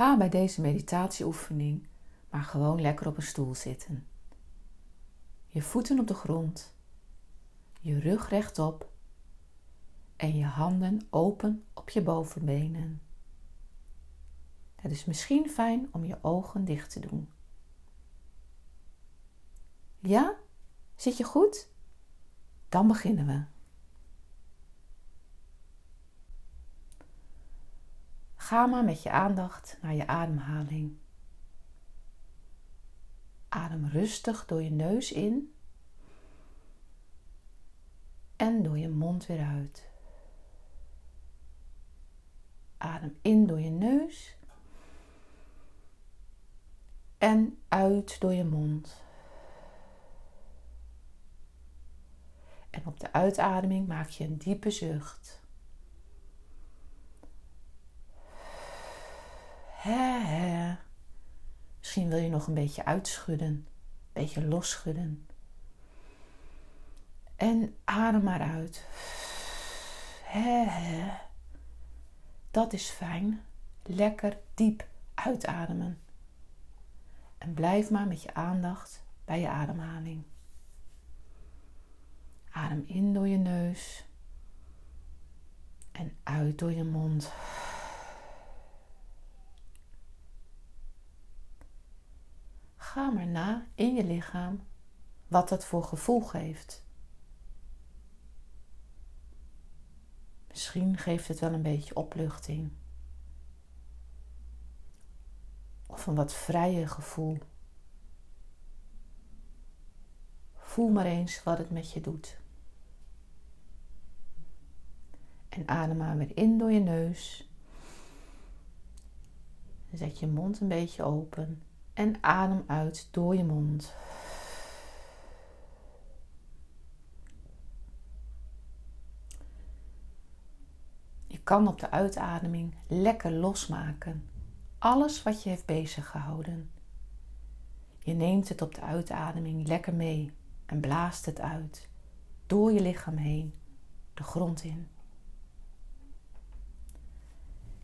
Ga bij deze meditatieoefening maar gewoon lekker op een stoel zitten. Je voeten op de grond, je rug rechtop en je handen open op je bovenbenen. Het is misschien fijn om je ogen dicht te doen. Ja? Zit je goed? Dan beginnen we. Ga maar met je aandacht naar je ademhaling. Adem rustig door je neus in en door je mond weer uit. Adem in door je neus en uit door je mond. En op de uitademing maak je een diepe zucht. He, he. Misschien wil je nog een beetje uitschudden, een beetje losschudden. En adem maar uit. He, he. Dat is fijn. Lekker diep uitademen. En blijf maar met je aandacht bij je ademhaling. Adem in door je neus en uit door je mond. Ga maar na in je lichaam wat dat voor gevoel geeft. Misschien geeft het wel een beetje opluchting. Of een wat vrije gevoel. Voel maar eens wat het met je doet. En adem maar weer in door je neus. Zet je mond een beetje open en adem uit door je mond. Je kan op de uitademing lekker losmaken. Alles wat je heeft bezig gehouden. Je neemt het op de uitademing lekker mee en blaast het uit. Door je lichaam heen, de grond in.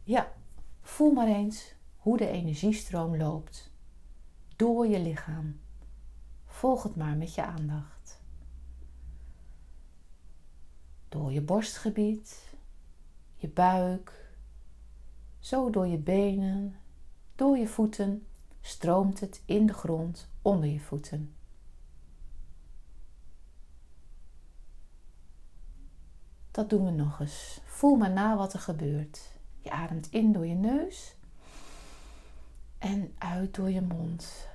Ja, voel maar eens hoe de energiestroom loopt door je lichaam. Volg het maar met je aandacht. Door je borstgebied, je buik, zo door je benen, door je voeten stroomt het in de grond onder je voeten. Dat doen we nog eens. Voel maar na wat er gebeurt. Je ademt in door je neus en uit door je mond.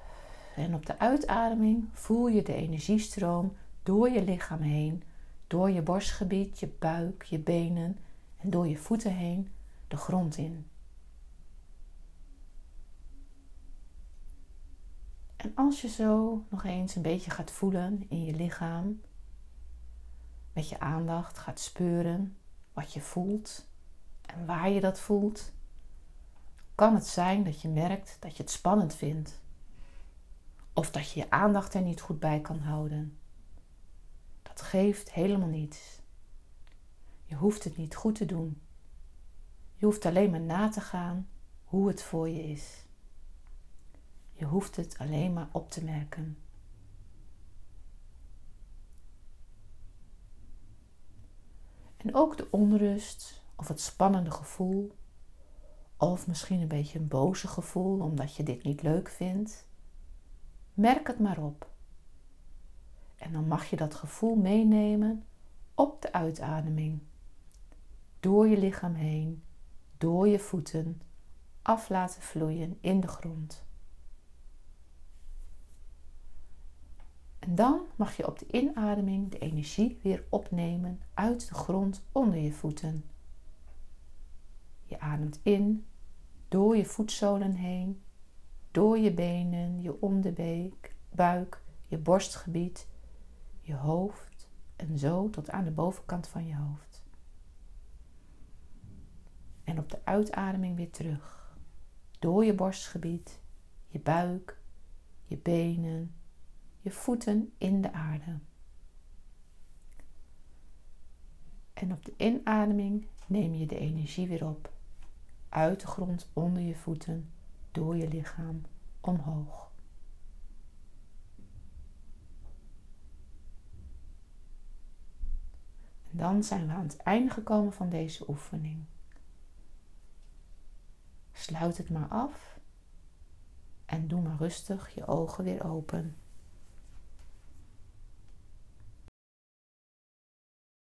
En op de uitademing voel je de energiestroom door je lichaam heen, door je borstgebied, je buik, je benen en door je voeten heen de grond in. En als je zo nog eens een beetje gaat voelen in je lichaam, met je aandacht gaat speuren wat je voelt en waar je dat voelt, kan het zijn dat je merkt dat je het spannend vindt. Of dat je je aandacht er niet goed bij kan houden. Dat geeft helemaal niets. Je hoeft het niet goed te doen. Je hoeft alleen maar na te gaan hoe het voor je is. Je hoeft het alleen maar op te merken. En ook de onrust of het spannende gevoel of misschien een beetje een boze gevoel omdat je dit niet leuk vindt. Merk het maar op. En dan mag je dat gevoel meenemen op de uitademing. Door je lichaam heen, door je voeten, af laten vloeien in de grond. En dan mag je op de inademing de energie weer opnemen uit de grond onder je voeten. Je ademt in door je voetzolen heen, door je benen, je onderbeek, buik, je borstgebied, je hoofd en zo tot aan de bovenkant van je hoofd. En op de uitademing weer terug. Door je borstgebied, je buik, je benen, je voeten in de aarde. En op de inademing neem je de energie weer op uit de grond onder je voeten door je lichaam omhoog. En dan zijn we aan het einde gekomen van deze oefening. Sluit het maar af en doe maar rustig je ogen weer open.